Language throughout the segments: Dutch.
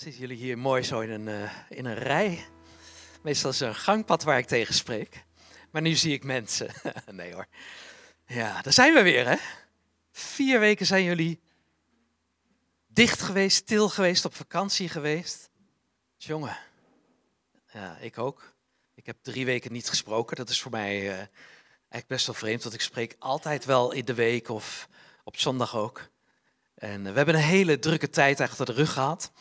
Zitten jullie hier mooi zo in een, eh, in een rij? Meestal is er een gangpad waar ik tegen spreek. Maar nu zie ik mensen. nee hoor. Ja, daar zijn we weer hè. Vier weken zijn jullie dicht geweest, stil geweest, op vakantie geweest. Jongen, ja, ik ook. Ik heb drie weken niet gesproken. Dat is voor mij eh, eigenlijk best wel vreemd, want ik spreek altijd wel in de week of op zondag ook. En eh, we hebben een hele drukke tijd achter de rug gehad.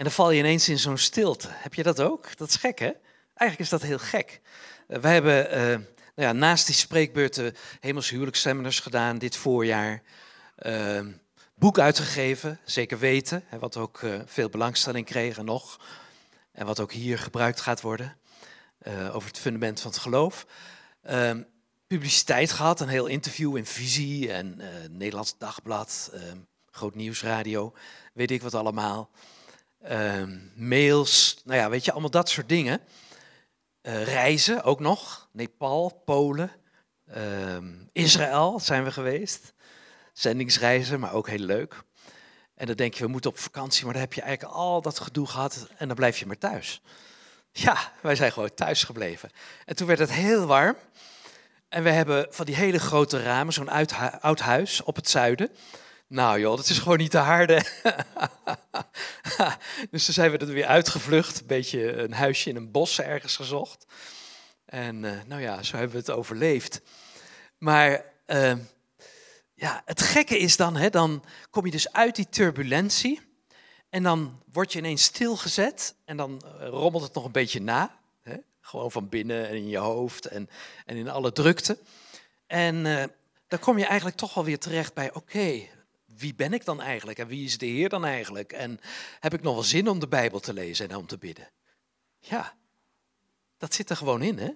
En dan val je ineens in zo'n stilte. Heb je dat ook? Dat is gek, hè? Eigenlijk is dat heel gek. Uh, wij hebben uh, nou ja, naast die spreekbeurten hemelse huwelijksseminars gedaan dit voorjaar. Uh, boek uitgegeven, zeker weten, hè, wat ook veel belangstelling kreeg en nog. En wat ook hier gebruikt gaat worden over het fundament van het geloof. Ehm, publiciteit gehad, een heel interview in Visie en Nederlands Dagblad, ehm, Groot Nieuwsradio, weet ik wat allemaal. Uh, mails, nou ja, weet je, allemaal dat soort dingen. Uh, reizen ook nog, Nepal, Polen, uh, Israël zijn we geweest. Zendingsreizen, maar ook heel leuk. En dan denk je, we moeten op vakantie, maar dan heb je eigenlijk al dat gedoe gehad en dan blijf je maar thuis. Ja, wij zijn gewoon thuis gebleven. En toen werd het heel warm. En we hebben van die hele grote ramen, zo'n oud huis op het zuiden. Nou joh, dat is gewoon niet te harde. dus toen zijn we er weer uitgevlucht. Een beetje een huisje in een bos ergens gezocht. En uh, nou ja, zo hebben we het overleefd. Maar uh, ja, het gekke is dan, hè, dan kom je dus uit die turbulentie. En dan word je ineens stilgezet. En dan uh, rommelt het nog een beetje na. Hè? Gewoon van binnen en in je hoofd en, en in alle drukte. En dan kom je eigenlijk toch wel weer terecht bij, oké, wie ben ik dan eigenlijk en wie is de Heer dan eigenlijk? En heb ik nog wel zin om de Bijbel te lezen en om te bidden? Ja, dat zit er gewoon in, hè?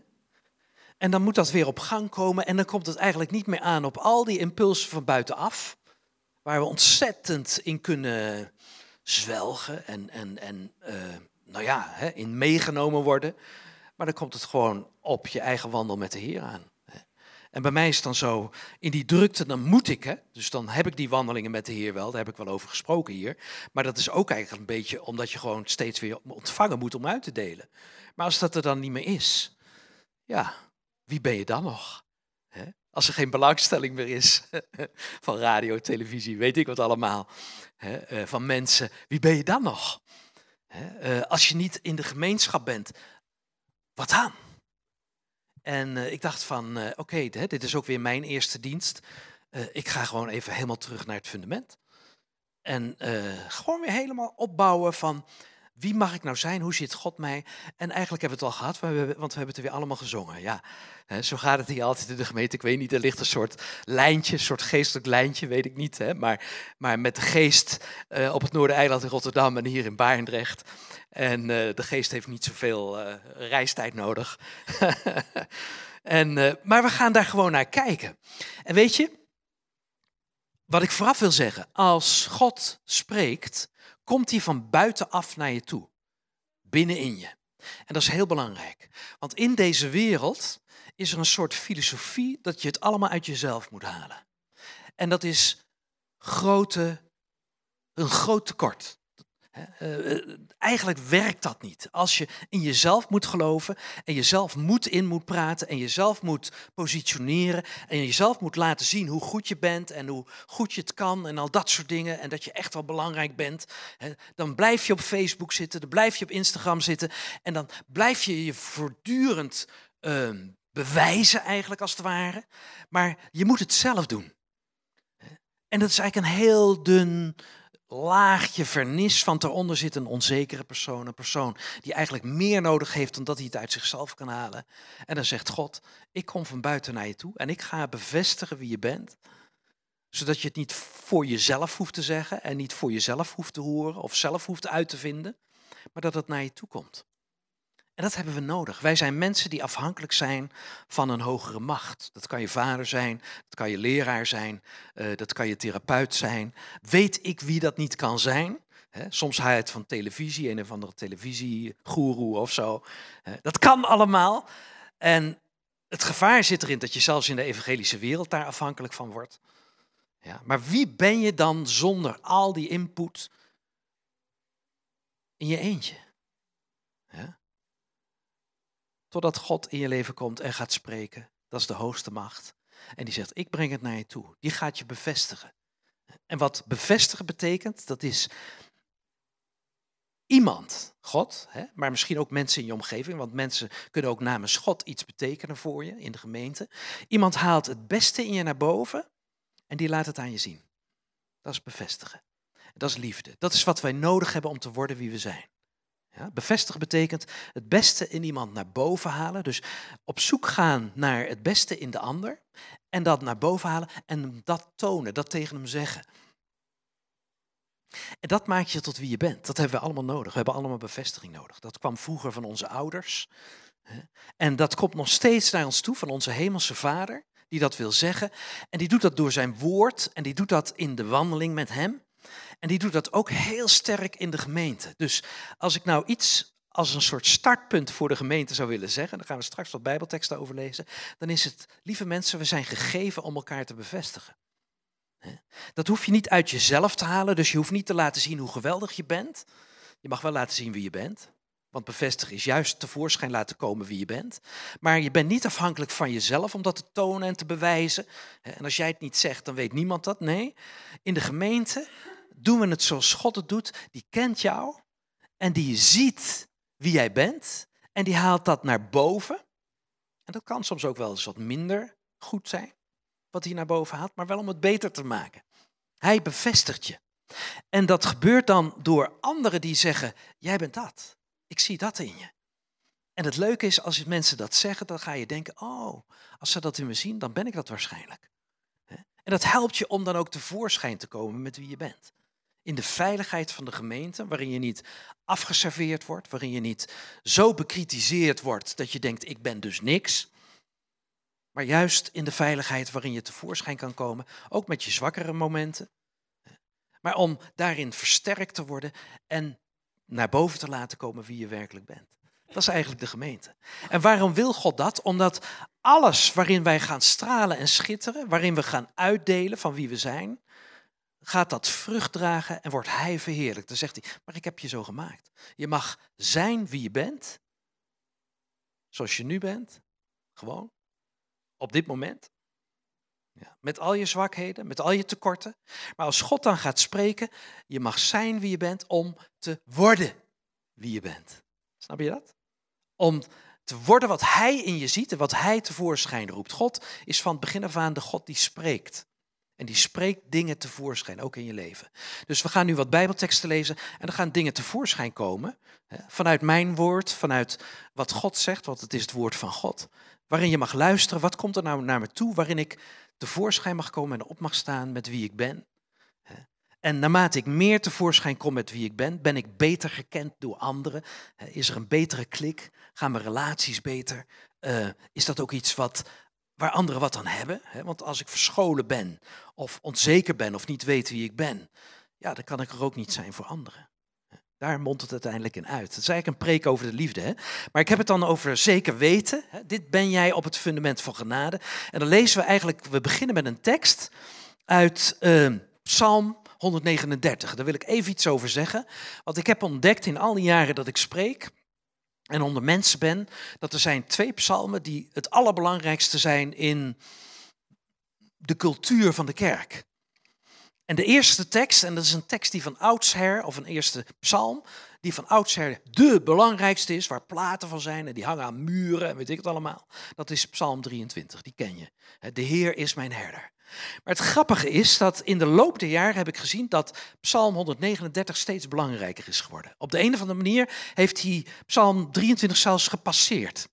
En dan moet dat weer op gang komen en dan komt het eigenlijk niet meer aan op al die impulsen van buitenaf, waar we ontzettend in kunnen zwelgen en, en, en uh, nou ja, hè, in meegenomen worden. Maar dan komt het gewoon op je eigen wandel met de Heer aan. En bij mij is het dan zo, in die drukte, dan moet ik, hè, dus dan heb ik die wandelingen met de Heer wel, daar heb ik wel over gesproken hier. Maar dat is ook eigenlijk een beetje omdat je gewoon steeds weer ontvangen moet om uit te delen. Maar als dat er dan niet meer is, ja, wie ben je dan nog? Hè? Als er geen belangstelling meer is van radio, televisie, weet ik wat allemaal, hè, eh, van mensen, wie ben je dan nog? Eh, als je niet in de gemeenschap bent, wat dan? En uh, ik dacht van, uh, oké, dit is ook weer mijn eerste dienst. Uh, ik ga gewoon even helemaal terug naar het fundament. En gewoon weer helemaal opbouwen van, wie mag ik nou zijn? Hoe ziet God mij? En eigenlijk hebben we het al gehad, want we hebben het er weer allemaal gezongen. Ja, zo gaat het hier altijd in de gemeente. Ik weet niet, er ligt een soort lijntje, een soort geestelijk lijntje, weet ik niet. Hè, maar, maar met de geest op het Noordereiland in Rotterdam en hier in Barendrecht en uh, de geest heeft niet zoveel uh, reistijd nodig. en, maar we gaan daar gewoon naar kijken. En weet je, wat ik vooraf wil zeggen, als God spreekt, komt hij van buitenaf naar je toe, binnenin je. En dat is heel belangrijk, want in deze wereld is er een soort filosofie dat je het allemaal uit jezelf moet halen. En dat is grote, een groot tekort. Uh, eigenlijk werkt dat niet. Als je in jezelf moet geloven en jezelf moet in moet praten en jezelf moet positioneren en jezelf moet laten zien hoe goed je bent en hoe goed je het kan en al dat soort dingen en dat je echt wel belangrijk bent, dan blijf je op Facebook zitten, dan blijf je op Instagram zitten en dan blijf je je voortdurend uh, bewijzen eigenlijk als het ware. Maar je moet het zelf doen. En dat is eigenlijk een heel dun laagje vernis van eronder zit een onzekere persoon. Een persoon die eigenlijk meer nodig heeft dan dat hij het uit zichzelf kan halen. En dan zegt God, ik kom van buiten naar je toe en ik ga bevestigen wie je bent. Zodat je het niet voor jezelf hoeft te zeggen en niet voor jezelf hoeft te horen of zelf hoeft uit te vinden. Maar dat het naar je toe komt. En dat hebben we nodig. Wij zijn mensen die afhankelijk zijn van een hogere macht. Dat kan je vader zijn, dat kan je leraar zijn, uh, dat kan je therapeut zijn. Weet ik wie dat niet kan zijn? Soms haal je het van televisie, een of andere televisiegoeroe of zo. dat kan allemaal. En het gevaar zit erin dat je zelfs in de evangelische wereld daar afhankelijk van wordt. Ja, maar wie ben je dan zonder al die input in je eentje. Ja? Totdat God in je leven komt en gaat spreken. Dat is de hoogste macht. En die zegt, ik breng het naar je toe. Die gaat je bevestigen. En wat bevestigen betekent, dat is iemand, God, hè, maar misschien ook mensen in je omgeving, want mensen kunnen ook namens God iets betekenen voor je in de gemeente. Iemand haalt het beste in je naar boven en die laat het aan je zien. Dat is bevestigen. Dat is liefde. Dat is wat wij nodig hebben om te worden wie we zijn. Ja, betekent het beste in iemand naar boven halen. Dus op zoek gaan naar het beste in de ander. En dat naar boven halen en dat tonen, dat tegen hem zeggen. En dat maakt je tot wie je bent. Dat hebben we allemaal nodig. We hebben allemaal bevestiging nodig. Dat kwam vroeger van onze ouders. En dat komt nog steeds naar ons toe van onze hemelse vader, die dat wil zeggen. En die doet dat door zijn woord en die doet dat in de wandeling met hem. En die doet dat ook heel sterk in de gemeente. Dus als ik nou iets als een soort startpunt voor de gemeente zou willen zeggen, dan gaan we straks wat Bijbelteksten over lezen, dan is het, lieve mensen, we zijn gegeven om elkaar te bevestigen. Dat hoef je niet uit jezelf te halen, dus je hoeft niet te laten zien hoe geweldig je bent. Je mag wel laten zien wie je bent. Want bevestigen is juist tevoorschijn laten komen wie je bent. Maar je bent niet afhankelijk van jezelf om dat te tonen en te bewijzen. En als jij het niet zegt, dan weet niemand dat. Nee, in de gemeente doen we het zoals God het doet. Die kent jou en die ziet wie jij bent. En die haalt dat naar boven. En dat kan soms ook wel eens wat minder goed zijn wat hij naar boven haalt, maar wel om het beter te maken. Hij bevestigt je. En dat gebeurt dan door anderen die zeggen: Jij bent dat. Ik zie dat in je. En het leuke is, als mensen dat zeggen, dan ga je denken: Oh, als ze dat in me zien, dan ben ik dat waarschijnlijk. En dat helpt je om dan ook tevoorschijn te komen met wie je bent. In de veiligheid van de gemeente, waarin je niet afgeserveerd wordt, waarin je niet zo bekritiseerd wordt dat je denkt: Ik ben dus niks maar juist in de veiligheid waarin je tevoorschijn kan komen, ook met je zwakkere momenten. Maar om daarin versterkt te worden en naar boven te laten komen wie je werkelijk bent. Dat is eigenlijk de gemeente. En waarom wil God dat? Omdat alles waarin wij gaan stralen en schitteren, waarin we gaan uitdelen van wie we zijn, gaat dat vrucht dragen en wordt Hij verheerlijkt. Dan zegt hij, maar ik heb je zo gemaakt. Je mag zijn wie je bent, zoals je nu bent, gewoon op dit moment. Ja, met al je zwakheden, met al je tekorten. Maar als God dan gaat spreken, je mag zijn wie je bent om te worden wie je bent. Snap je dat? Om te worden wat Hij in je ziet en wat Hij tevoorschijn roept. God is van het begin af aan de God die spreekt. En die spreekt dingen tevoorschijn, ook in je leven. Dus we gaan nu wat Bijbelteksten lezen en er gaan dingen tevoorschijn komen. Vanuit mijn woord, vanuit wat God zegt, want het is het woord van God waarin je mag luisteren, wat komt er nou naar me toe, waarin ik tevoorschijn mag komen en op mag staan met wie ik ben. En naarmate ik meer tevoorschijn kom met wie ik ben, ben ik beter gekend door anderen. Is er een betere klik? Gaan mijn relaties beter? Eh, is dat ook iets wat, waar anderen wat aan hebben? Want als ik verscholen ben, of onzeker ben, of niet weet wie ik ben, ja, dan kan ik er ook niet zijn voor anderen. Daar mondt het uiteindelijk in uit. Het is eigenlijk een preek over de liefde. Hè? Maar ik heb het dan over zeker weten. Hè? Dit ben jij op het fundament van genade. En dan lezen we eigenlijk, we beginnen met een tekst uit uh, Psalm 139. Daar wil ik even iets over zeggen. Want ik heb ontdekt in al die jaren dat ik spreek en onder mensen ben, dat er zijn twee psalmen die het allerbelangrijkste zijn in de cultuur van de kerk. En de eerste tekst, en dat is een tekst die van oudsher, of een eerste psalm, die van oudsher de belangrijkste is, waar platen van zijn en die hangen aan muren en weet ik het allemaal. Dat is psalm 23, die ken je. De Heer is mijn herder. Maar het grappige is dat in de loop der jaren heb ik gezien dat Psalm 139 steeds belangrijker is geworden. Op de een of andere manier heeft hij Psalm 23 zelfs gepasseerd.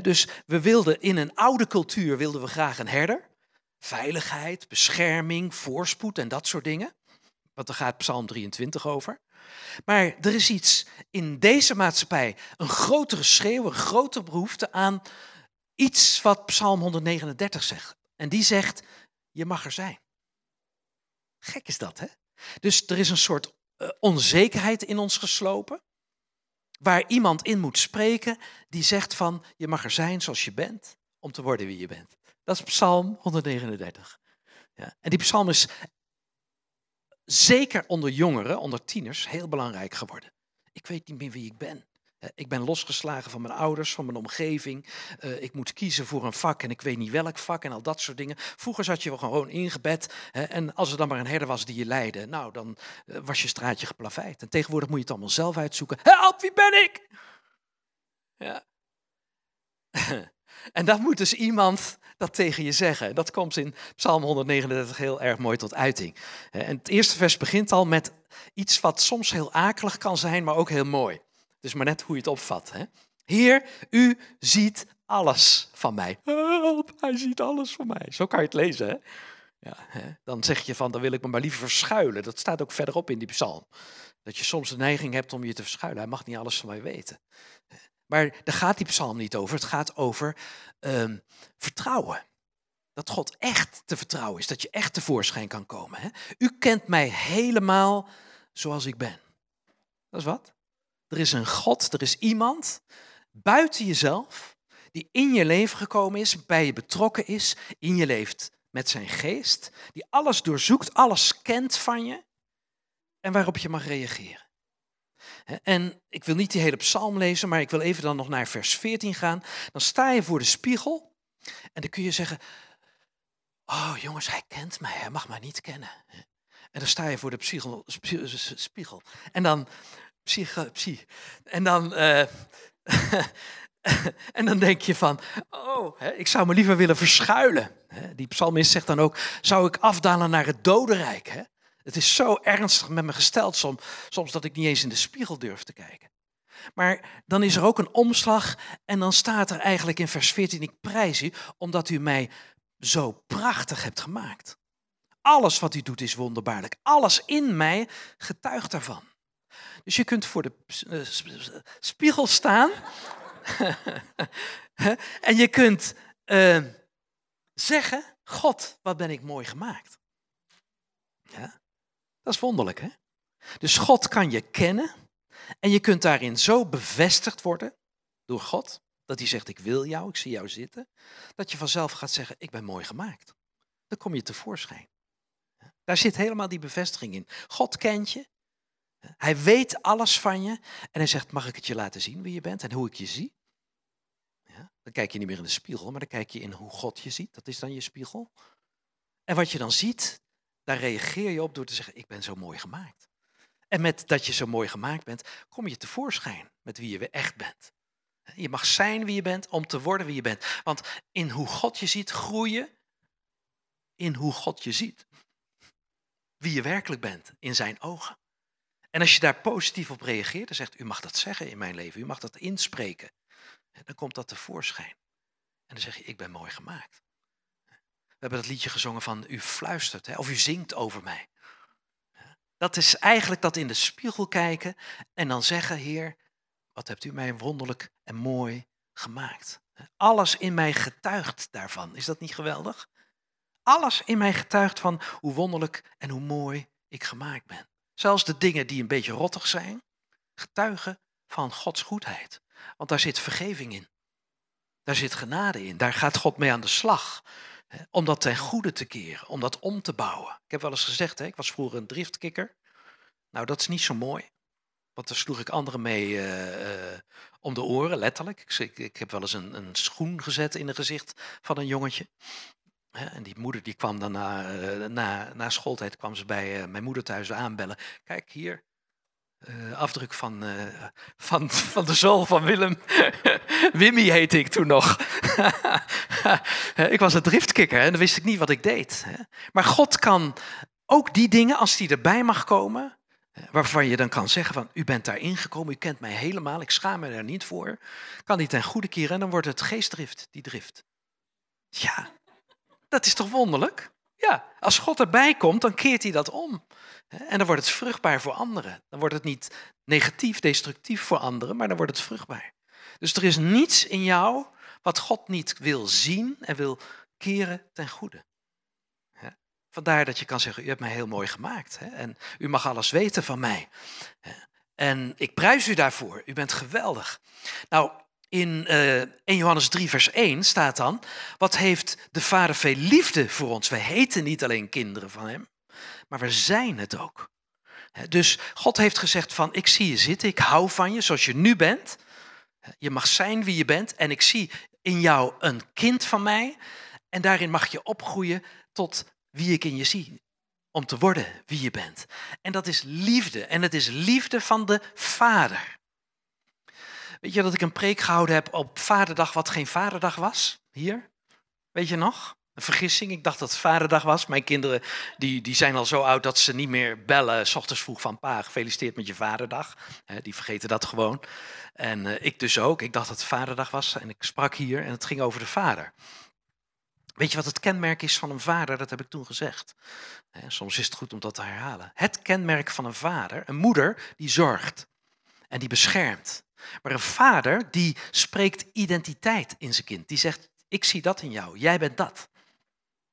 dus we wilden in een oude cultuur wilden we graag een herder veiligheid, bescherming, voorspoed en dat soort dingen. Want daar gaat Psalm 23 over. Maar er is iets in deze maatschappij, een grotere schreeuw, een grotere behoefte aan iets wat Psalm 139 zegt. En die zegt, je mag er zijn. Gek is dat, hè? Dus er is een soort eh, onzekerheid in ons geslopen, waar iemand in moet spreken die zegt van, je mag er zijn zoals je bent, om te worden wie je bent. Dat is Psalm 139. Ja. En die psalm is zeker onder jongeren, onder tieners, heel belangrijk geworden. ik weet niet meer wie ik ben. Ik ben losgeslagen van mijn ouders, van mijn omgeving. Uh, ik moet kiezen voor een vak en ik weet niet welk vak en al dat soort dingen. Vroeger zat je gewoon ingebed hè, en als er dan maar een herder was die je leidde, nou dan uh, was je straatje geplaveid. En tegenwoordig moet je het allemaal zelf uitzoeken. Help, wie ben ik? Ja. en dan moet dus iemand dat tegen je zeggen. Dat komt in Psalm 139 heel erg mooi tot uiting. En het eerste vers begint al met iets wat soms heel akelig kan zijn, maar ook heel mooi. Dus maar net hoe je het opvat. Hè? Heer, u ziet alles van mij. Help, hij ziet alles van mij. Zo kan je het lezen. Hè? Ja, hè? Dan zeg je van, dan wil ik me maar liever verschuilen. Dat staat ook verderop in die psalm. Dat je soms de neiging hebt om je te verschuilen. Hij mag niet alles van mij weten. Maar daar gaat die psalm niet over. Het gaat over um, vertrouwen. Dat God echt te vertrouwen is. Dat je echt tevoorschijn kan komen. Hè? U kent mij helemaal zoals ik ben. Dat is wat? Er is een God, er is iemand buiten jezelf die in je leven gekomen is, bij je betrokken is, in je leeft met zijn geest, die alles doorzoekt, alles kent van je en waarop je mag reageren. En ik wil niet die hele psalm lezen, maar ik wil even dan nog naar vers 14 gaan. Dan sta je voor de spiegel en dan kun je zeggen, oh jongens, hij kent mij, hij mag mij niet kennen. En dan sta je voor de spiegel. spiegel. En dan Psyche, psy. En dan, uh, en dan denk je van, oh, ik zou me liever willen verschuilen. Die psalmist zegt dan ook, zou ik afdalen naar het dodenrijk? Het is zo ernstig met me gesteld soms, soms dat ik niet eens in de spiegel durf te kijken. Maar dan is er ook een omslag en dan staat er eigenlijk in vers 14, ik prijs u omdat u mij zo prachtig hebt gemaakt. Alles wat u doet is wonderbaarlijk. Alles in mij getuigt daarvan. Dus je kunt voor de eh, spiegel staan en je kunt uh, zeggen, God, wat ben ik mooi gemaakt. Ja, dat is wonderlijk, hè? Dus God kan je kennen en je kunt daarin zo bevestigd worden door God, dat hij zegt, ik wil jou, ik zie jou zitten, dat je vanzelf gaat zeggen, ik ben mooi gemaakt. Dan kom je tevoorschijn. Daar zit helemaal die bevestiging in. God kent je, hij weet alles van je en hij zegt, mag ik het je laten zien wie je bent en hoe ik je zie? Ja, dan kijk je niet meer in de spiegel, maar dan kijk je in hoe God je ziet. Dat is dan je spiegel. En wat je dan ziet, daar reageer je op door te zeggen, ik ben zo mooi gemaakt. En met dat je zo mooi gemaakt bent, kom je tevoorschijn met wie je echt bent. Je mag zijn wie je bent om te worden wie je bent. Want in hoe God je ziet, groei je in hoe God je ziet. Wie je werkelijk bent in zijn ogen. En als je daar positief op reageert, dan zegt u mag dat zeggen in mijn leven, u mag dat inspreken. Dan komt dat tevoorschijn. En dan zeg je, ik ben mooi gemaakt. We hebben dat liedje gezongen van u fluistert hè, of u zingt over mij. Dat is eigenlijk dat in de spiegel kijken en dan zeggen, Heer, wat hebt u mij wonderlijk en mooi gemaakt. Alles in mij getuigt daarvan. Is dat niet geweldig? Alles in mij getuigt van hoe wonderlijk en hoe mooi ik gemaakt ben. Zelfs de dingen die een beetje rottig zijn, getuigen van Gods goedheid. Want daar zit vergeving in. Daar zit genade in. Daar gaat God mee aan de slag. om dat ten goede te keren, om dat om te bouwen. Ik heb wel eens gezegd, hè, ik was vroeger een driftkikker. Nou, dat is niet zo mooi. Want daar sloeg ik anderen mee uh, om de oren, letterlijk. Ik, ik, heb wel eens een, een schoen gezet in het gezicht van een jongetje. En die moeder die kwam dan na, eh, na, na schooltijd kwam ze bij eh, mijn moeder thuis aanbellen. Kijk hier, uh, afdruk van, van, van de zool van Willem. Wimmy heette ik toen nog. ik was een driftkikker en dan wist ik niet wat ik deed. Maar God kan ook die dingen, als die erbij mag komen, waarvan je dan kan zeggen van u bent daarin gekomen, u kent mij helemaal, ik schaam me daar niet voor, kan die ten goede keren en dan wordt het geestdrift, die drift. Ja, dat is toch wonderlijk? Ja, als God erbij komt, dan keert hij dat om. En dan wordt het vruchtbaar voor anderen. Dan wordt het niet negatief, destructief voor anderen, maar dan wordt het vruchtbaar. Dus er is niets in jou wat God niet wil zien en wil keren ten goede. Vandaar dat je kan zeggen, u hebt mij heel mooi gemaakt. En u mag alles weten van mij. En ik prijs u daarvoor. U bent geweldig. Nou, in uh, eh, 1 Johannes 3, vers 1 staat dan: Wat heeft de Vader veel liefde voor ons? Wij heten niet alleen kinderen van Hem, maar we zijn het ook. Dus God heeft gezegd van, ik zie je zitten, ik hou van je zoals je nu bent. Je mag zijn wie je bent en ik zie in jou een kind van mij. En daarin mag je opgroeien tot wie ik in je zie. Om te worden wie je bent. En dat is liefde. En het is liefde van de Vader. Weet je dat ik een preek gehouden heb op Vaderdag wat geen Vaderdag was? Hier? Weet je nog? Een vergissing. Ik dacht dat het Vaderdag was. Mijn kinderen die, die zijn al zo oud dat ze niet meer bellen. S ochtends vroeg van pa, gefeliciteerd met je Vaderdag. die vergeten dat gewoon. En uh, ik dus ook. Ik dacht dat het Vaderdag was. En ik sprak hier en het ging over de vader. Weet je wat het kenmerk is van een vader? Dat heb ik toen gezegd. Soms is het goed om dat te herhalen. Het kenmerk van een vader, een moeder, die zorgt en die beschermt. Maar een vader die spreekt identiteit in zijn kind. Die zegt, ik zie dat in jou, jij bent dat.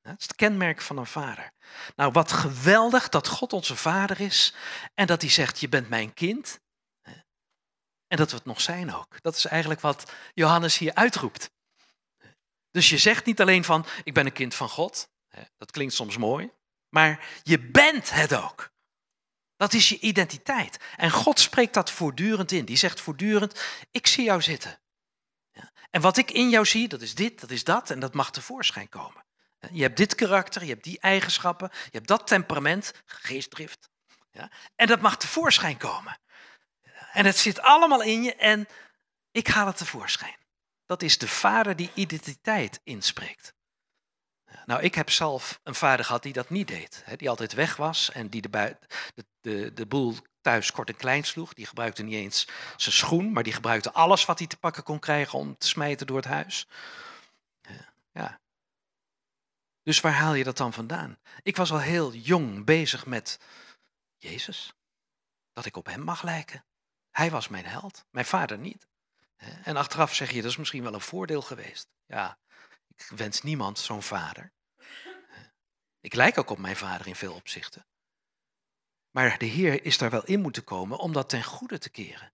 Dat is het kenmerk van een vader. Nou, wat geweldig dat God onze vader is en dat hij zegt, je bent mijn kind. En dat we het nog zijn ook. Dat is eigenlijk wat Johannes hier uitroept. Dus je zegt niet alleen van, ik ben een kind van God. Dat klinkt soms mooi. Maar je bent het ook. Dat is je identiteit. En God spreekt dat voortdurend in. Die zegt voortdurend, ik zie jou zitten. En wat ik in jou zie, dat is dit, dat is dat en dat mag tevoorschijn komen. Je hebt dit karakter, je hebt die eigenschappen, je hebt dat temperament, geestdrift. Ja? En dat mag tevoorschijn komen. En het zit allemaal in je en ik haal het tevoorschijn. Dat is de vader die identiteit inspreekt. Nou, ik heb zelf een vader gehad die dat niet deed. Die altijd weg was en die de, de, de, de boel thuis kort en klein sloeg. Die gebruikte niet eens zijn schoen, maar die gebruikte alles wat hij te pakken kon krijgen om te smijten door het huis. Ja. Dus waar haal je dat dan vandaan? Ik was al heel jong bezig met Jezus. Dat ik op hem mag lijken. Hij was mijn held, mijn vader niet. En achteraf zeg je, dat is misschien wel een voordeel geweest. Ja, ik wens niemand zo'n vader. Ik lijk ook op mijn vader in veel opzichten. Maar de Heer is daar wel in moeten komen om dat ten goede te keren.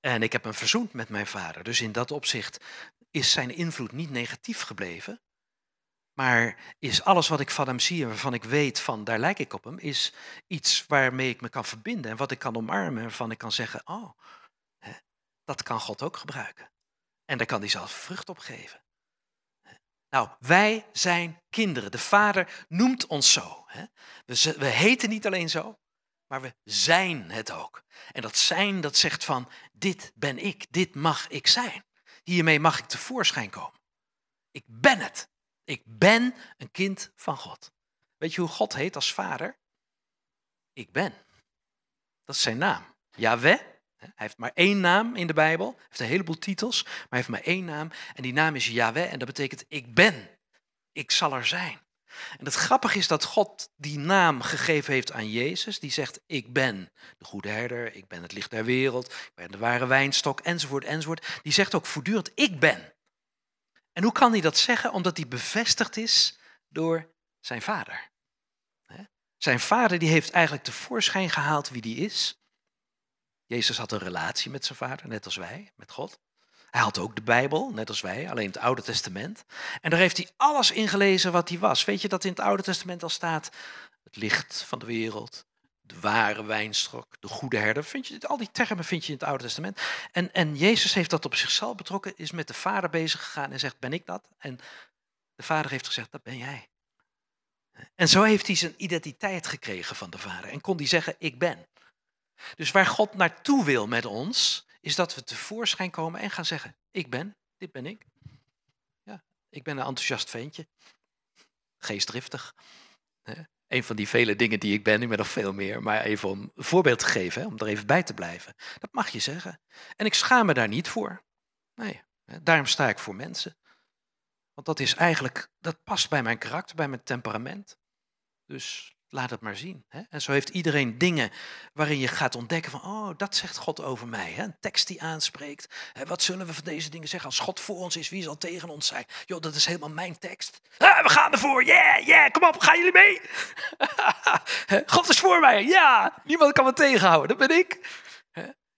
En ik heb hem verzoend met mijn vader. Dus in dat opzicht is zijn invloed niet negatief gebleven. Maar is alles wat ik van hem zie en waarvan ik weet van daar lijk ik op hem, is iets waarmee ik me kan verbinden en wat ik kan omarmen en waarvan ik kan zeggen, oh, dat kan God ook gebruiken. En daar kan hij zelfs vrucht op geven. Nou, wij zijn kinderen. De Vader noemt ons zo. We, we heten niet alleen zo, maar we zijn het ook. En dat zijn, dat zegt van, dit ben ik, dit mag ik zijn. Hiermee mag ik tevoorschijn komen. Ik ben het. Ik ben een kind van God. Weet je hoe God heet als vader? Ik ben. Dat is zijn naam. Yahweh hij heeft maar één naam in de Bijbel. Hij heeft een heleboel titels, maar hij heeft maar één naam. En die naam is Yahweh en dat betekent ik ben. Ik zal er zijn. En het grappige is dat God die naam gegeven heeft aan Jezus. Die zegt ik ben de goede herder, ik ben het licht der wereld, ik ben de ware wijnstok, enzovoort, enzovoort. Die zegt ook voortdurend ik ben. En hoe kan hij dat zeggen? Omdat hij bevestigd is door zijn vader. Zijn vader die heeft eigenlijk tevoorschijn gehaald wie die is. Jezus had een relatie met zijn vader, net als wij, met God. Hij had ook de Bijbel, net als wij, alleen het Oude Testament. En daar heeft hij alles in gelezen wat hij was. Weet je dat in het Oude Testament al staat? Het licht van de wereld, de ware wijnstrok, de goede herder. Vind je, al die termen vind je in het Oude Testament. En, en Jezus heeft dat op zichzelf betrokken, is met de Vader bezig gegaan en zegt, ben ik dat? En de Vader heeft gezegd, dat ben jij. En zo heeft hij zijn identiteit gekregen van de Vader. En kon hij zeggen, ik ben. Dus waar God naartoe wil met ons, is dat we tevoorschijn komen en gaan zeggen: Ik ben, dit ben ik. Ja, ik ben een enthousiast ventje. Geestdriftig. Een van die vele dingen die ik ben, ik ben nog veel meer, maar even om een voorbeeld te geven, om er even bij te blijven. Dat mag je zeggen. En ik schaam me daar niet voor. Nee, daarom sta ik voor mensen. Want dat is eigenlijk, dat past bij mijn karakter, bij mijn temperament. Dus laat het maar zien. Hè? En zo heeft iedereen dingen waarin je gaat ontdekken van, oh, dat zegt God over mij. Hè? Een tekst die aanspreekt. Hè, wat zullen we van deze dingen zeggen? Als God voor ons is, wie zal tegen ons zijn? Joh, dat is helemaal mijn tekst. Ah, we gaan ervoor, yeah, yeah, kom op, gaan jullie mee? God is voor mij, ja, niemand kan me tegenhouden, dat ben ik.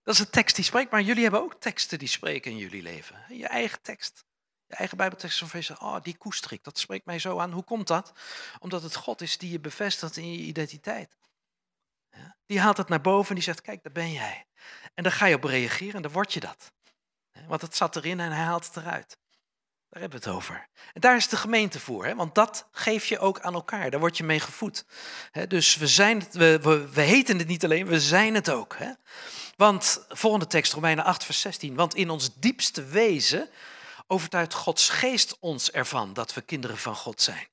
Dat is een tekst die spreekt, maar jullie hebben ook teksten die spreken in jullie leven. Je eigen tekst. Je eigen Bijbeltekst van feest, oh, die koester ik, dat spreekt mij zo aan. Hoe komt dat? Omdat het God is die je bevestigt in je identiteit. Die haalt het naar boven en die zegt, kijk, daar ben jij. En dan ga je op reageren en dan word je dat. Want het zat erin en hij haalt het eruit. Daar hebben we het over. En daar is de gemeente voor, hè? want dat geef je ook aan elkaar. Daar word je mee gevoed. Dus we, zijn we, we, we heten het niet alleen, we zijn het ook. Hè? Want, volgende tekst, Romeinen 8, vers 16. Want in ons diepste wezen overtuigt Gods geest ons ervan dat we kinderen van God zijn.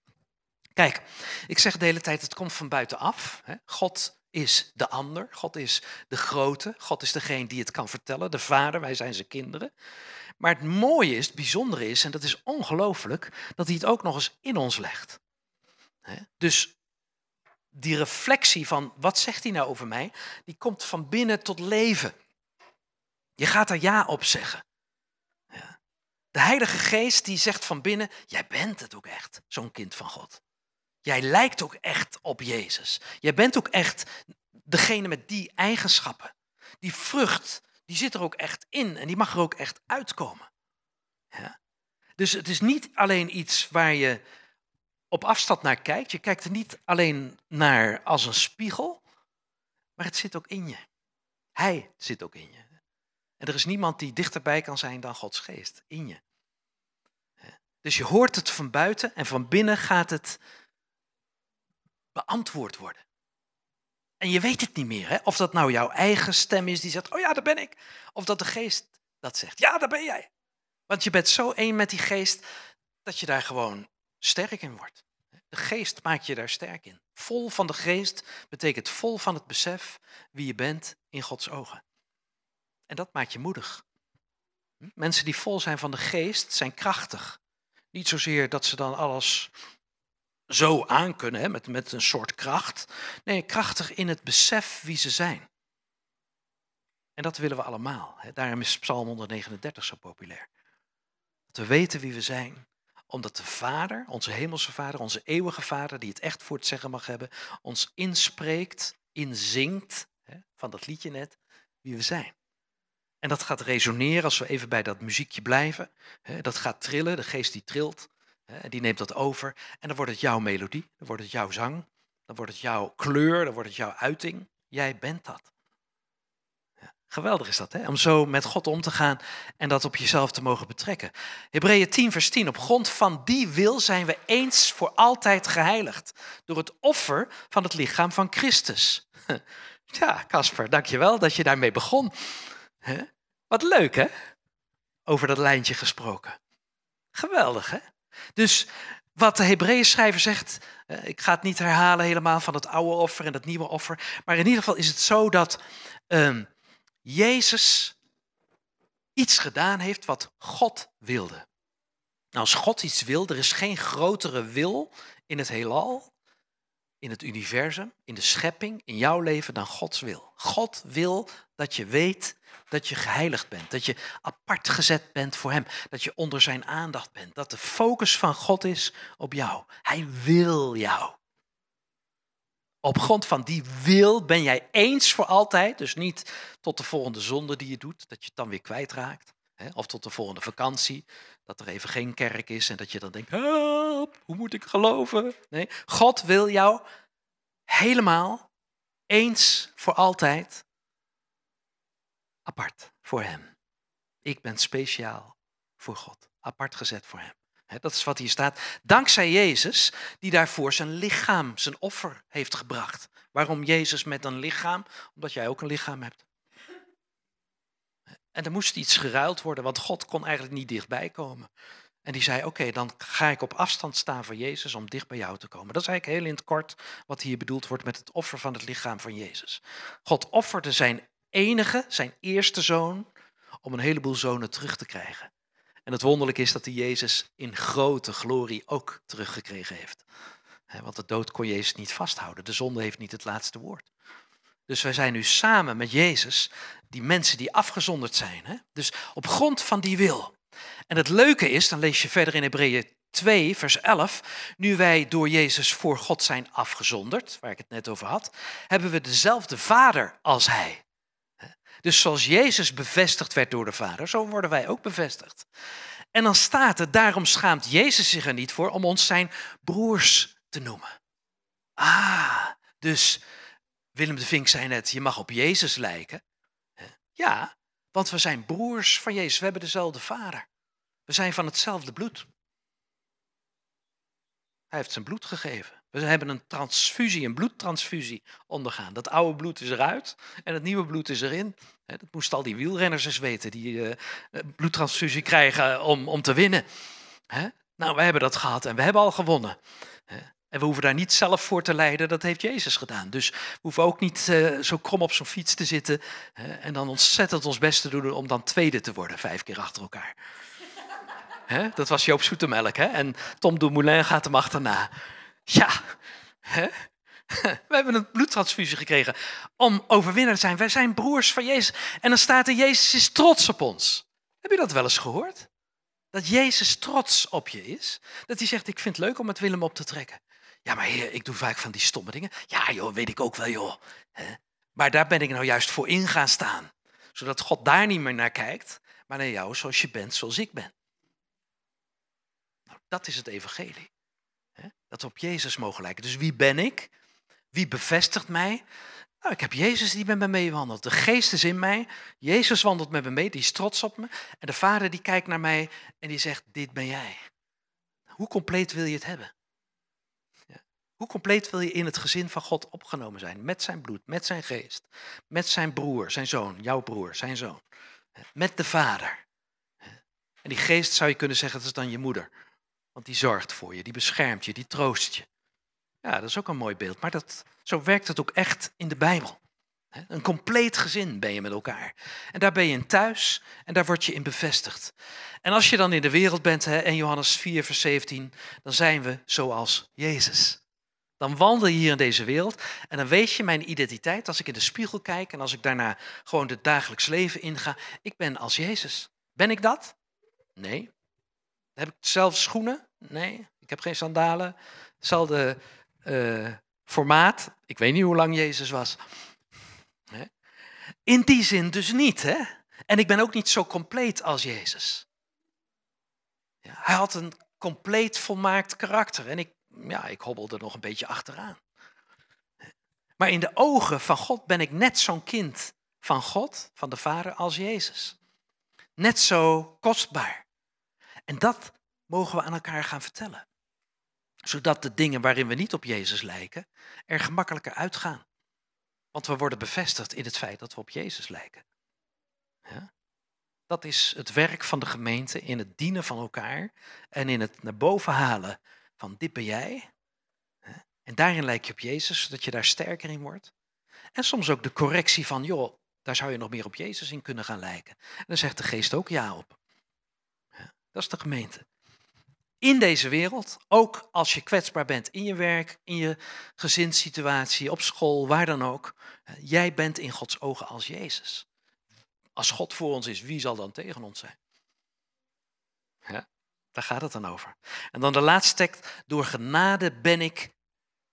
Kijk, ik zeg de hele tijd, het komt van buitenaf. God is de ander, God is de grote, God is degene die het kan vertellen, de vader, wij zijn zijn kinderen. Maar het mooie is, het bijzondere is, en dat is ongelooflijk, dat hij het ook nog eens in ons legt. Dus die reflectie van wat zegt hij nou over mij, die komt van binnen tot leven. Je gaat er ja op zeggen. De Heilige Geest die zegt van binnen, jij bent het ook echt, zo'n kind van God. Jij lijkt ook echt op Jezus. Jij bent ook echt degene met die eigenschappen. Die vrucht, die zit er ook echt in en die mag er ook echt uitkomen. Ja? Dus het is niet alleen iets waar je op afstand naar kijkt. Je kijkt er niet alleen naar als een spiegel, maar het zit ook in je. Hij zit ook in je. En er is niemand die dichterbij kan zijn dan Gods geest in je. Dus je hoort het van buiten en van binnen gaat het beantwoord worden. En je weet het niet meer, hè? of dat nou jouw eigen stem is die zegt, oh ja, daar ben ik. Of dat de geest dat zegt, ja, daar ben jij. Want je bent zo één met die geest dat je daar gewoon sterk in wordt. De geest maakt je daar sterk in. Vol van de geest betekent vol van het besef wie je bent in Gods ogen. En dat maakt je moedig. Hm? Mensen die vol zijn van de geest zijn krachtig. Niet zozeer dat ze dan alles zo aankunnen, hè, met, met een soort kracht. Nee, krachtig in het besef wie ze zijn. En dat willen we allemaal. Hè. Daarom is Psalm 139 zo populair. Dat we weten wie we zijn, omdat de Vader, onze hemelse Vader, onze eeuwige Vader, die het echt voor het zeggen mag hebben, ons inspreekt, inzingt, hè, van dat liedje net, wie we zijn. En dat gaat resoneren als we even bij dat muziekje blijven. Dat gaat trillen, de geest die trilt. Die neemt dat over en dan wordt het jouw melodie, dan wordt het jouw zang, dan wordt het jouw kleur, dan wordt het jouw uiting. Jij bent dat. Geweldig is dat, hè? om zo met God om te gaan en dat op jezelf te mogen betrekken. Hebreeën 10, vers 10. Op grond van die wil zijn we eens voor altijd geheiligd door het offer van het lichaam van Christus. Ja, Casper, dankjewel dat je daarmee begon. Wat leuk, hè? Over dat lijntje gesproken. Geweldig, hè? Dus wat de Hebreeën schrijver zegt, eh, ik ga het niet herhalen helemaal van het oude offer en het nieuwe offer, maar in ieder geval is het zo dat uh, Jezus iets gedaan heeft wat God wilde. Nou, als God iets wil, er is geen grotere wil in het heelal, in het universum, in de schepping, in jouw leven dan Gods wil. God wil dat je weet dat je geheiligd bent, dat je apart gezet bent voor Hem, dat je onder Zijn aandacht bent, dat de focus van God is op jou. Hij wil jou. Op grond van die wil ben jij eens voor altijd, dus niet tot de volgende zonde die je doet, dat je het dan weer kwijtraakt. Hè, of tot de volgende vakantie, dat er even geen kerk is en dat je dan denkt, help, hoe moet ik geloven? Nee, God wil jou helemaal, eens voor altijd, apart voor Hem. Ik ben speciaal voor God, apart gezet voor Hem. Dat is wat hier staat. Dankzij Jezus, die daarvoor zijn lichaam, zijn offer heeft gebracht. Waarom Jezus met een lichaam? Omdat jij ook een lichaam hebt. En er moest iets geruild worden, want God kon eigenlijk niet dichtbij komen. En die zei, oké, dan ga ik op afstand staan voor Jezus om dicht bij jou te komen. Dat is eigenlijk heel in het kort wat hier bedoeld wordt met het offer van het lichaam van Jezus. God offerde zijn enige, zijn eerste zoon, om een heleboel zonen terug te krijgen. En het wonderlijke is dat hij Jezus in grote glorie ook teruggekregen heeft. Want de dood kon Jezus niet vasthouden. De zonde heeft niet het laatste woord. Dus wij zijn nu samen met Jezus, die mensen die afgezonderd zijn. Dus op grond van die wil. En het leuke is, dan lees je verder in Hebreeën 2, vers 11. Nu wij door Jezus voor God zijn afgezonderd, waar ik het net over had, hebben we dezelfde Vader als Hij. Dus zoals Jezus bevestigd werd door de Vader, zo worden wij ook bevestigd. En dan staat er, daarom schaamt Jezus zich er niet voor om ons zijn broers te noemen. Ah, dus Willem de Vink zei net, je mag op Jezus lijken. Ja, want we zijn broers van Jezus. We hebben dezelfde vader. We zijn van hetzelfde bloed. Hij heeft zijn bloed gegeven. We hebben een transfusie, een bloedtransfusie ondergaan. Dat oude bloed is eruit en het nieuwe bloed is erin. Dat moesten al die wielrenners eens weten, die uh, bloedtransfusie krijgen om, om te winnen. Nou, wij hebben dat gehad en we hebben al gewonnen. En we hoeven daar niet zelf voor te lijden, dat heeft Jezus gedaan. Dus we hoeven ook niet uh, zo krom op zo'n fiets te zitten en dan ontzettend ons best te doen om dan tweede te worden, vijf keer achter elkaar. Dat was Joop Zoetemelk. Hè? En Tom Dumoulin gaat hem achterna. Ja, hè? we hebben een bloedtransfusie gekregen om overwinnaar te zijn. Wij zijn broers van Jezus. En dan staat er, Jezus is trots op ons. Heb je dat wel eens gehoord? Dat Jezus trots op je is. Dat hij zegt, ik vind het leuk om met Willem op te trekken. Ja, maar heer, ik doe vaak van die stomme dingen. Ja, joh, weet ik ook wel, joh. Maar daar ben ik nou juist voor in gaan staan. Zodat God daar niet meer naar kijkt, maar naar jou zoals je bent, zoals ik ben. Nou, dat is het evangelie. Dat we op Jezus mogen lijken. Dus wie ben ik? Wie bevestigt mij? Nou, ik heb Jezus die met me meewandelt. De geest is in mij. Jezus wandelt met me mee, die is trots op me. En de Vader die kijkt naar mij en die zegt, dit ben jij. Hoe compleet wil je het hebben? Hoe compleet wil je in het gezin van God opgenomen zijn? Met zijn bloed, met zijn geest, met zijn broer, zijn zoon, jouw broer, zijn zoon. Met de Vader. En die geest zou je kunnen zeggen, dat is dan je moeder. Want die zorgt voor je, die beschermt je, die troost je. Ja, dat is ook een mooi beeld. Maar dat, zo werkt het ook echt in de Bijbel. Een compleet gezin ben je met elkaar. En daar ben je in thuis en daar word je in bevestigd. En als je dan in de wereld bent, hè, en Johannes 4, vers 17, dan zijn we zoals Jezus. Dan wandel je hier in deze wereld en dan weet je mijn identiteit als ik in de spiegel kijk en als ik daarna gewoon het dagelijks leven inga. Ik ben als Jezus. Ben ik dat? Nee. Heb ik dezelfde schoenen? Nee. Ik heb geen sandalen. Hetzelfde uh, formaat. Ik weet niet hoe lang Jezus was. In die zin dus niet. Hè? En ik ben ook niet zo compleet als Jezus. Ja, hij had een compleet volmaakt karakter. En ik, ja, ik hobbelde nog een beetje achteraan. Maar in de ogen van God ben ik net zo'n kind van God, van de Vader, als Jezus. Net zo kostbaar. En dat mogen we aan elkaar gaan vertellen. Zodat de dingen waarin we niet op Jezus lijken, er gemakkelijker uitgaan. Want we worden bevestigd in het feit dat we op Jezus lijken. Ja? Dat is het werk van de gemeente in het dienen van elkaar en in het naar boven halen van dit ben jij. En daarin lijk je op Jezus, zodat je daar sterker in wordt. En soms ook de correctie van, joh, daar zou je nog meer op Jezus in kunnen gaan lijken. En dan zegt de geest ook ja op. Dat is de gemeente. In deze wereld, ook als je kwetsbaar bent in je werk, in je gezinssituatie, op school, waar dan ook. Jij bent in Gods ogen als Jezus. Als God voor ons is, wie zal dan tegen ons zijn? Ja, daar gaat het dan over. En dan de laatste tekst. Door genade ben ik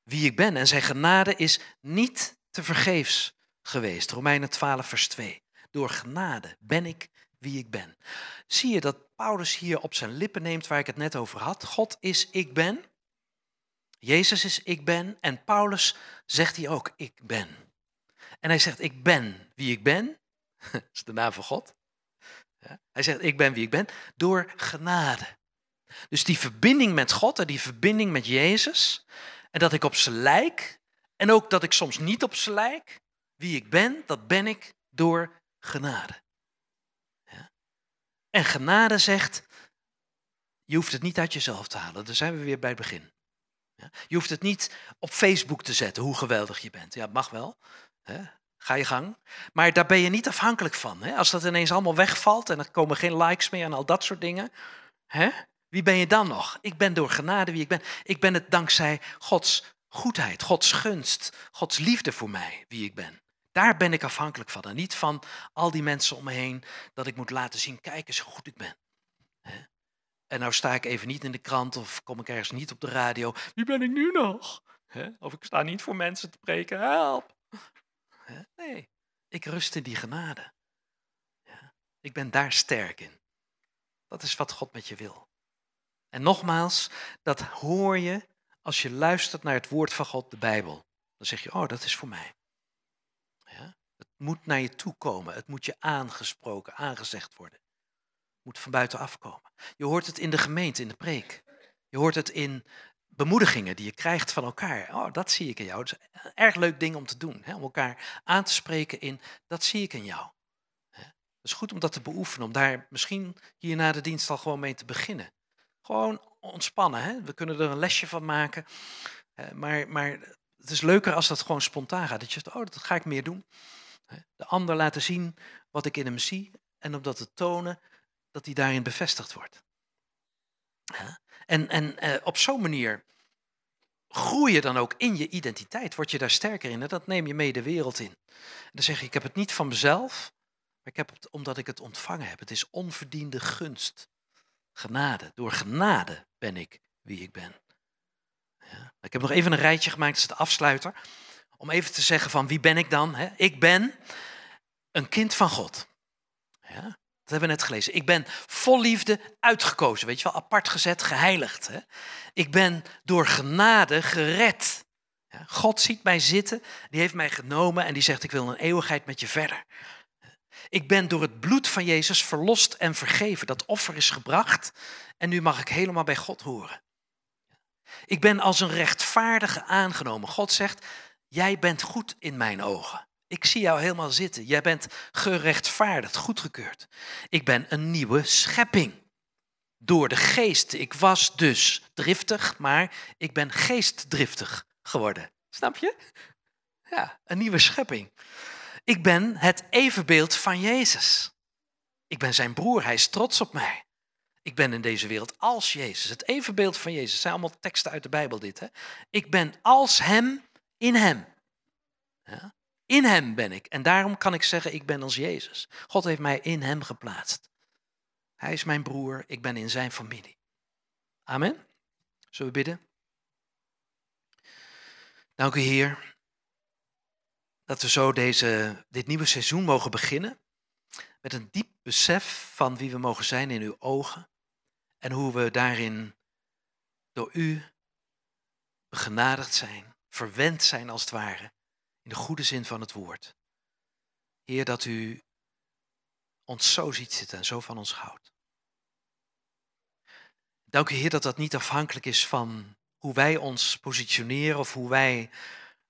wie ik ben. En zijn genade is niet te vergeefs geweest. Romeinen 12, vers 2. Door genade ben ik wie ik ben. Zie je dat Paulus hier op zijn lippen neemt waar ik het net over had? God is ik ben. Jezus is ik ben. En Paulus zegt hier ook ik ben. En hij zegt ik ben wie ik ben. Dat is de naam van God. Hij zegt ik ben wie ik ben door genade. Dus die verbinding met God en die verbinding met Jezus. En dat ik op zijn lijk. En ook dat ik soms niet op zijn lijk. Wie ik ben, dat ben ik door genade. En genade zegt, je hoeft het niet uit jezelf te halen. Daar zijn we weer bij het begin. Je hoeft het niet op Facebook te zetten, hoe geweldig je bent. Ja, mag wel. Ga je gang. Maar daar ben je niet afhankelijk van. Als dat ineens allemaal wegvalt en er komen geen likes meer en al dat soort dingen. Wie ben je dan nog? Ik ben door genade wie ik ben. Ik ben het dankzij Gods goedheid, Gods gunst, Gods liefde voor mij wie ik ben. Daar ben ik afhankelijk van. En niet van al die mensen om me heen dat ik moet laten zien, kijk eens hoe goed ik ben. En nou sta ik even niet in de krant of kom ik ergens niet op de radio. Wie ben ik nu nog? Of ik sta niet voor mensen te preken, help. Nee, ik rust in die genade. Ik ben daar sterk in. Dat is wat God met je wil. En nogmaals, dat hoor je als je luistert naar het woord van God, de Bijbel. Dan zeg je, oh, dat is voor mij. moet naar je toe komen. Het moet je aangesproken, aangezegd worden. Het moet van buitenaf komen. Je hoort het in de gemeente, in de preek. Je hoort het in bemoedigingen die je krijgt van elkaar. Oh, dat zie ik in jou. Het is een erg leuk ding om te doen. Hè? Om elkaar aan te spreken in, dat zie ik in jou. Het is goed om dat te beoefenen, om daar misschien hier na de dienst al gewoon mee te beginnen. Gewoon ontspannen. Hè? We kunnen er een lesje van maken. Maar, maar het is leuker als dat gewoon spontaan gaat. Dat je zegt, oh, dat ga ik meer doen. De ander laten zien wat ik in hem zie. En om dat te tonen, dat hij daarin bevestigd wordt. En, en eh, op zo'n manier groei je dan ook in je identiteit. Word je daar sterker in. En dat neem je mee de wereld in. Dan zeg je, ik heb het niet van mezelf. Maar ik heb het omdat ik het ontvangen heb. Het is onverdiende gunst. Genade. Door genade ben ik wie ik ben. Ja. Ik heb nog even een rijtje gemaakt, dat is de afsluiter. Om even te zeggen van wie ben ik dan? Ik ben een kind van God. Ja, dat hebben we net gelezen. Ik ben vol liefde uitgekozen, weet je wel, apart gezet, geheiligd. Hè? Ik ben door genade gered. Ja, God ziet mij zitten, die heeft mij genomen en die zegt ik wil een eeuwigheid met je verder. Ik ben door het bloed van Jezus verlost en vergeven. Dat offer is gebracht en nu mag ik helemaal bij God horen. Ik ben als een rechtvaardige aangenomen. God zegt, jij bent goed in mijn ogen. Ik zie jou helemaal zitten. Jij bent gerechtvaardigd, goedgekeurd. Ik ben een nieuwe schepping. Door de geest. Ik was dus driftig, maar ik ben geestdriftig geworden. Snap je? Ja, een nieuwe schepping. Ik ben het evenbeeld van Jezus. Ik ben zijn broer, hij is trots op mij. Ik ben in deze wereld als Jezus, het evenbeeld van Jezus. Het zijn allemaal teksten uit de Bijbel dit. Hè? Ik ben als Hem, in Hem. Ja? In Hem ben ik. En daarom kan ik zeggen, ik ben als Jezus. God heeft mij in Hem geplaatst. Hij is mijn broer, ik ben in Zijn familie. Amen. Zullen we bidden? Dank u Heer dat we zo deze, dit nieuwe seizoen mogen beginnen met een diep besef van wie we mogen zijn in uw ogen en hoe we daarin door u begenadigd zijn, verwend zijn als het ware, in de goede zin van het woord. Heer, dat u ons zo ziet zitten en zo van ons houdt. Dank u, Heer, dat dat niet afhankelijk is van hoe wij ons positioneren of hoe wij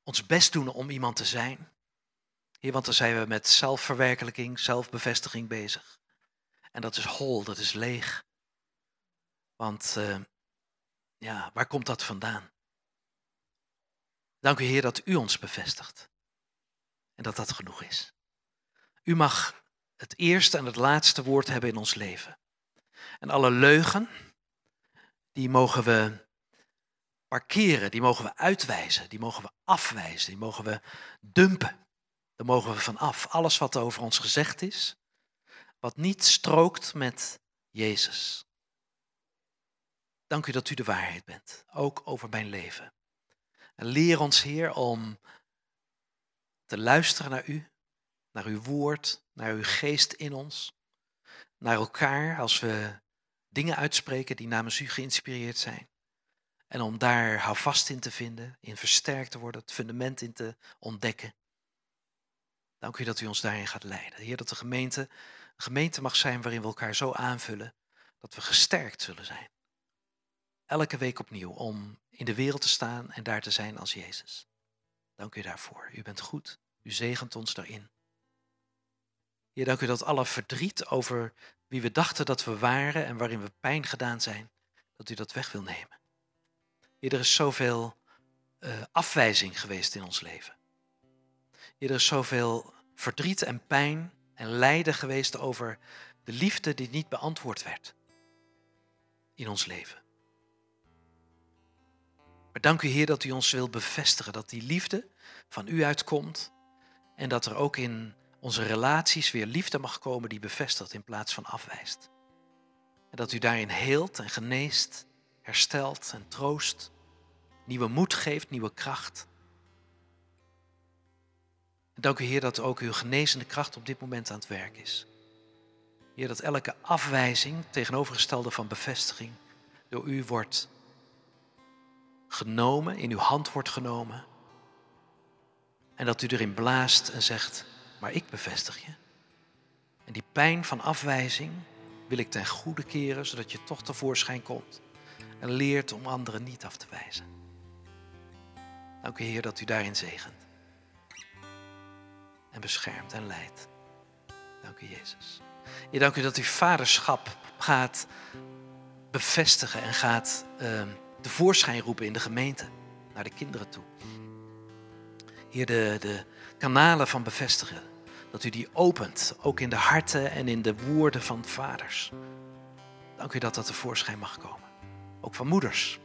ons best doen om iemand te zijn. Want dan zijn we met zelfverwerkelijking, zelfbevestiging bezig. En dat is hol, dat is leeg. Want uh, ja, waar komt dat vandaan? Dank u Heer dat u ons bevestigt. En dat dat genoeg is. U mag het eerste en het laatste woord hebben in ons leven. En alle leugen, die mogen we parkeren, die mogen we uitwijzen, die mogen we afwijzen, die mogen we dumpen. Daar mogen we van af. Alles wat over ons gezegd is, wat niet strookt met Jezus. Dank u dat u de waarheid bent, ook over mijn leven. En leer ons, Heer, om te luisteren naar u, naar uw woord, naar uw geest in ons, naar elkaar als we dingen uitspreken die namens u geïnspireerd zijn. En om daar houvast in te vinden, in versterkt te worden, het fundament in te ontdekken. Dank u dat u ons daarin gaat leiden. Heer, dat de gemeente een gemeente mag zijn waarin we elkaar zo aanvullen dat we gesterkt zullen zijn. Elke week opnieuw om in de wereld te staan en daar te zijn als Jezus. Dank u daarvoor. U bent goed. U zegent ons daarin. Heer, dank u dat alle verdriet over wie we dachten dat we waren en waarin we pijn gedaan zijn, dat u dat weg wil nemen. Heer, er is zoveel uh, afwijzing geweest in ons leven. Heer, er is zoveel verdriet en pijn en lijden geweest over de liefde die niet beantwoord werd in ons leven. Maar dank u Heer dat u ons wilt bevestigen dat die liefde van u uitkomt en dat er ook in onze relaties weer liefde mag komen die bevestigt in plaats van afwijst. En dat u daarin heelt en geneest, herstelt en troost, nieuwe moed geeft, nieuwe kracht. Dank u Heer dat ook uw genezende kracht op dit moment aan het werk is. Heer, dat elke afwijzing, tegenovergestelde van bevestiging, door u wordt genomen, in uw hand wordt genomen. En dat u erin blaast en zegt, maar ik bevestig je. En die pijn van afwijzing wil ik ten goede keren, zodat je toch tevoorschijn komt en leert om anderen niet af te wijzen. Dank u Heer dat u daarin zegent. En beschermt en leidt. Dank u Jezus. Je dank u dat u vaderschap gaat bevestigen en gaat uh, tevoorschijn roepen in de gemeente, naar de kinderen toe. Hier de, de kanalen van bevestigen, dat u die opent, ook in de harten en in de woorden van vaders. Dank u dat dat tevoorschijn mag komen. Ook van moeders.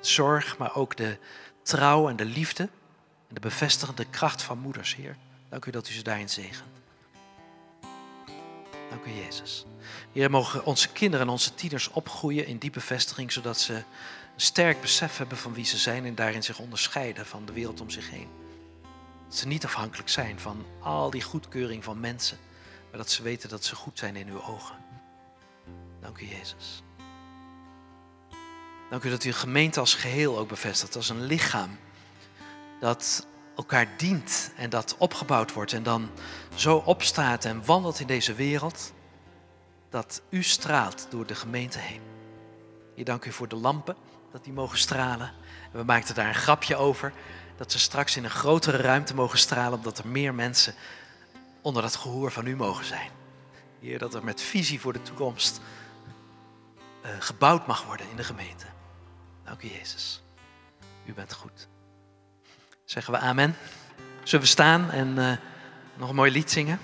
Zorg, maar ook de trouw en de liefde en de bevestigende kracht van moeders, Heer. Dank u dat u ze daarin zegent. Dank u, Jezus. Heer, mogen onze kinderen en onze tieners opgroeien in die bevestiging, zodat ze een sterk besef hebben van wie ze zijn en daarin zich onderscheiden van de wereld om zich heen. Dat ze niet afhankelijk zijn van al die goedkeuring van mensen, maar dat ze weten dat ze goed zijn in uw ogen. Dank u, Jezus. Dank u dat u een gemeente als geheel ook bevestigt, als een lichaam dat elkaar dient en dat opgebouwd wordt en dan zo opstaat en wandelt in deze wereld, dat u straalt door de gemeente heen. Je dank u voor de lampen, dat die mogen stralen. we maakten daar een grapje over, dat ze straks in een grotere ruimte mogen stralen, omdat er meer mensen onder dat gehoor van u mogen zijn. Heer, dat er met visie voor de toekomst uh, gebouwd mag worden in de gemeente. Dank u, Jezus. U bent goed. Zeggen we amen. Zullen we staan en uh, nog een mooi lied zingen?